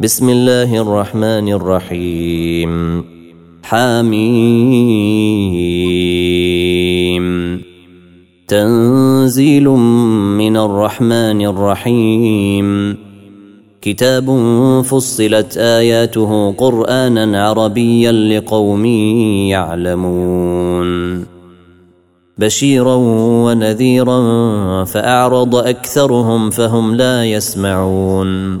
بسم الله الرحمن الرحيم حميم تنزيل من الرحمن الرحيم كتاب فصلت اياته قرانا عربيا لقوم يعلمون بشيرا ونذيرا فاعرض اكثرهم فهم لا يسمعون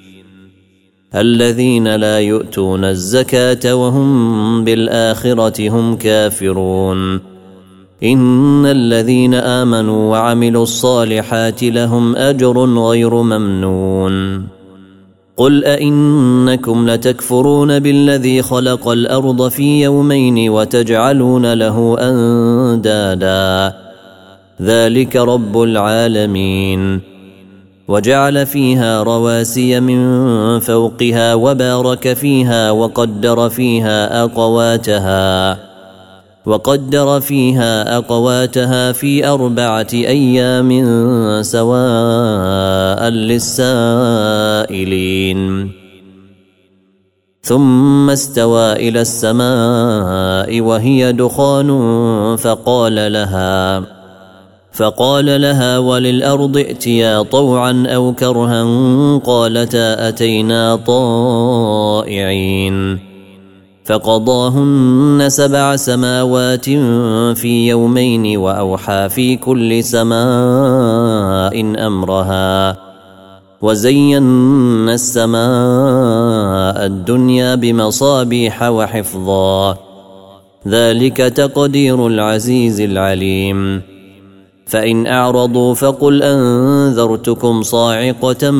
الذين لا يؤتون الزكاة وهم بالآخرة هم كافرون. إن الذين آمنوا وعملوا الصالحات لهم أجر غير ممنون. قل أئنكم لتكفرون بالذي خلق الأرض في يومين وتجعلون له أندادا. ذلك رب العالمين. وجعل فيها رواسي من فوقها وبارك فيها وقدر فيها أقواتها وقدر فيها أقواتها في أربعة أيام سواء للسائلين. ثم استوى إلى السماء وهي دخان فقال لها فقال لها وللأرض ائتيا طوعا أو كرها قالتا أتينا طائعين. فقضاهن سبع سماوات في يومين وأوحى في كل سماء أمرها وزينا السماء الدنيا بمصابيح وحفظا. ذلك تقدير العزيز العليم. فإن أعرضوا فقل أنذرتكم صاعقة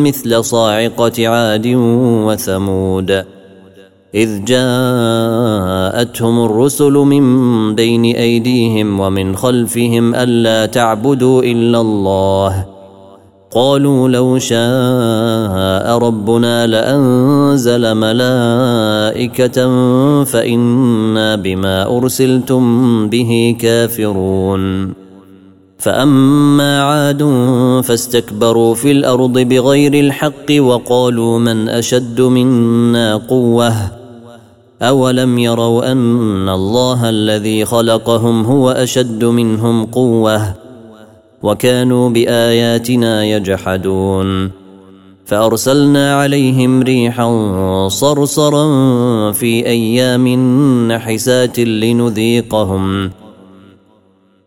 مثل صاعقة عاد وثمود. إذ جاءتهم الرسل من بين أيديهم ومن خلفهم ألا تعبدوا إلا الله. قالوا لو شاء ربنا لأنزل ملائكة فإنا بما أرسلتم به كافرون. فأما عاد فاستكبروا في الأرض بغير الحق وقالوا من أشد منا قوة؟ أولم يروا أن الله الذي خلقهم هو أشد منهم قوة؟ وكانوا بآياتنا يجحدون. فأرسلنا عليهم ريحا صرصرا في أيام نحسات لنذيقهم.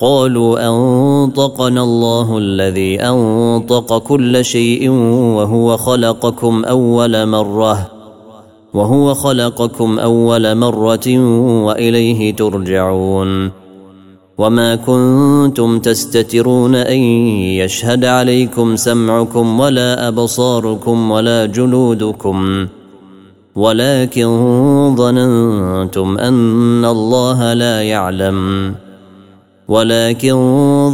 قالوا أنطقنا الله الذي أنطق كل شيء وهو خلقكم أول مرة وهو خلقكم أول مرة وإليه ترجعون. وما كنتم تستترون أن يشهد عليكم سمعكم ولا أبصاركم ولا جلودكم ولكن ظننتم أن الله لا يعلم. ولكن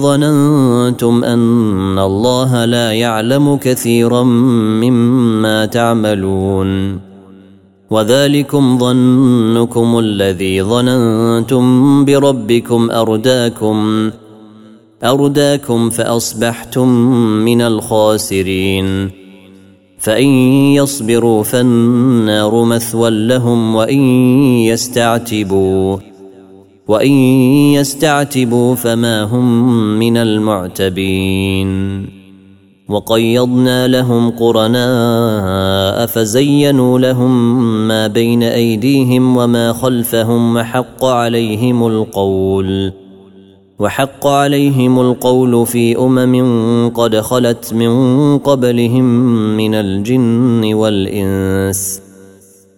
ظننتم أن الله لا يعلم كثيرا مما تعملون. وذلكم ظنكم الذي ظننتم بربكم أرداكم أرداكم فأصبحتم من الخاسرين. فإن يصبروا فالنار مثوى لهم وإن يستعتبوا. وإن يستعتبوا فما هم من المعتبين. وقيضنا لهم قرناء فزينوا لهم ما بين أيديهم وما خلفهم وحق عليهم القول. وحق عليهم القول في أمم قد خلت من قبلهم من الجن والإنس.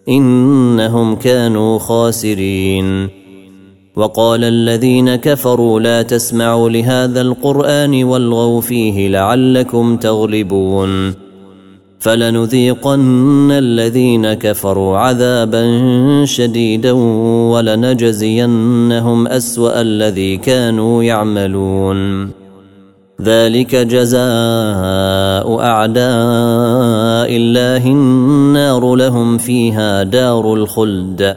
إنهم كانوا خاسرين. وقال الذين كفروا لا تسمعوا لهذا القرآن والغوا فيه لعلكم تغلبون فلنذيقن الذين كفروا عذابا شديدا ولنجزينهم أسوأ الذي كانوا يعملون. ذلك جزاء أعداء الله النار لهم فيها دار الخلد.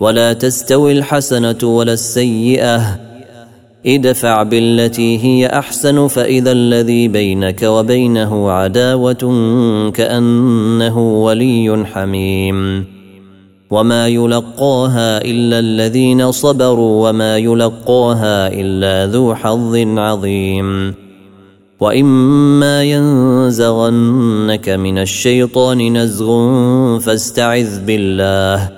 ولا تستوي الحسنة ولا السيئة. ادفع بالتي هي أحسن فإذا الذي بينك وبينه عداوة كأنه ولي حميم. وما يلقاها إلا الذين صبروا وما يلقاها إلا ذو حظ عظيم. وإما ينزغنك من الشيطان نزغ فاستعذ بالله.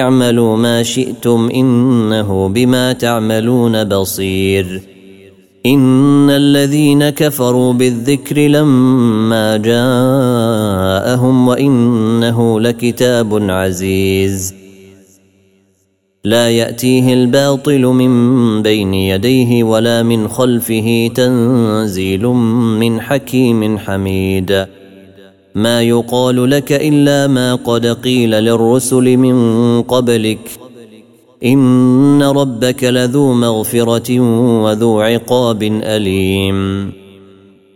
اعملوا ما شئتم إنه بما تعملون بصير. إن الذين كفروا بالذكر لما جاءهم وإنه لكتاب عزيز. لا يأتيه الباطل من بين يديه ولا من خلفه تنزيل من حكيم حميد. ما يقال لك إلا ما قد قيل للرسل من قبلك. إن ربك لذو مغفرة وذو عقاب أليم.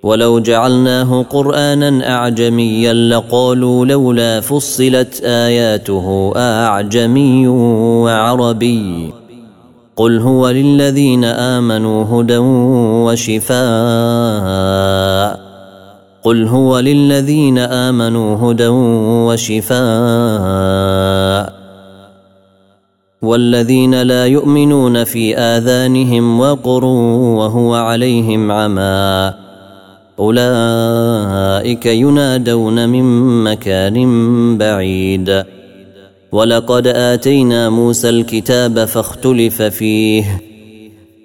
ولو جعلناه قرآنا أعجميا لقالوا لولا فصلت آياته أعجمي وعربي. قل هو للذين آمنوا هدى وشفاء. قل هو للذين آمنوا هدى وشفاء والذين لا يؤمنون في آذانهم وقر وهو عليهم عمى أولئك ينادون من مكان بعيد ولقد آتينا موسى الكتاب فاختلف فيه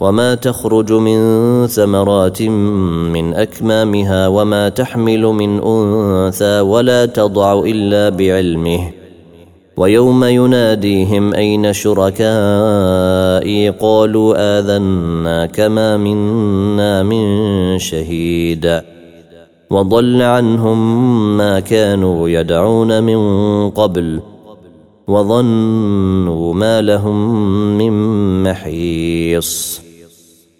وما تخرج من ثمرات من اكمامها وما تحمل من انثى ولا تضع الا بعلمه ويوم يناديهم اين شركائي قالوا اذنا كما منا من شهيد وضل عنهم ما كانوا يدعون من قبل وظنوا ما لهم من محيص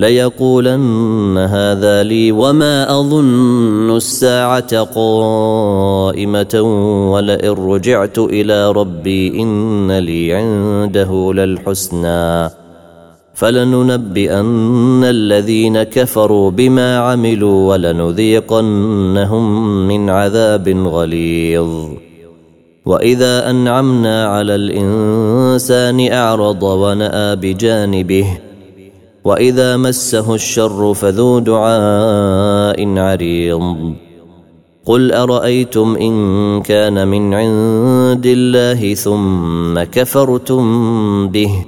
ليقولن هذا لي وما أظن الساعة قائمة ولئن رجعت إلى ربي إن لي عنده للحسنى. فلننبئن الذين كفروا بما عملوا ولنذيقنهم من عذاب غليظ. وإذا أنعمنا على الإنسان أعرض ونأى بجانبه وإذا مسه الشر فذو دعاء عريض. قل أرأيتم إن كان من عند الله ثم كفرتم به؟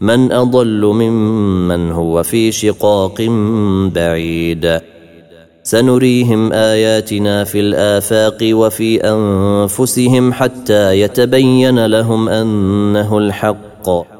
من أضل ممن هو في شقاق بعيد. سنريهم آياتنا في الآفاق وفي أنفسهم حتى يتبين لهم أنه الحق.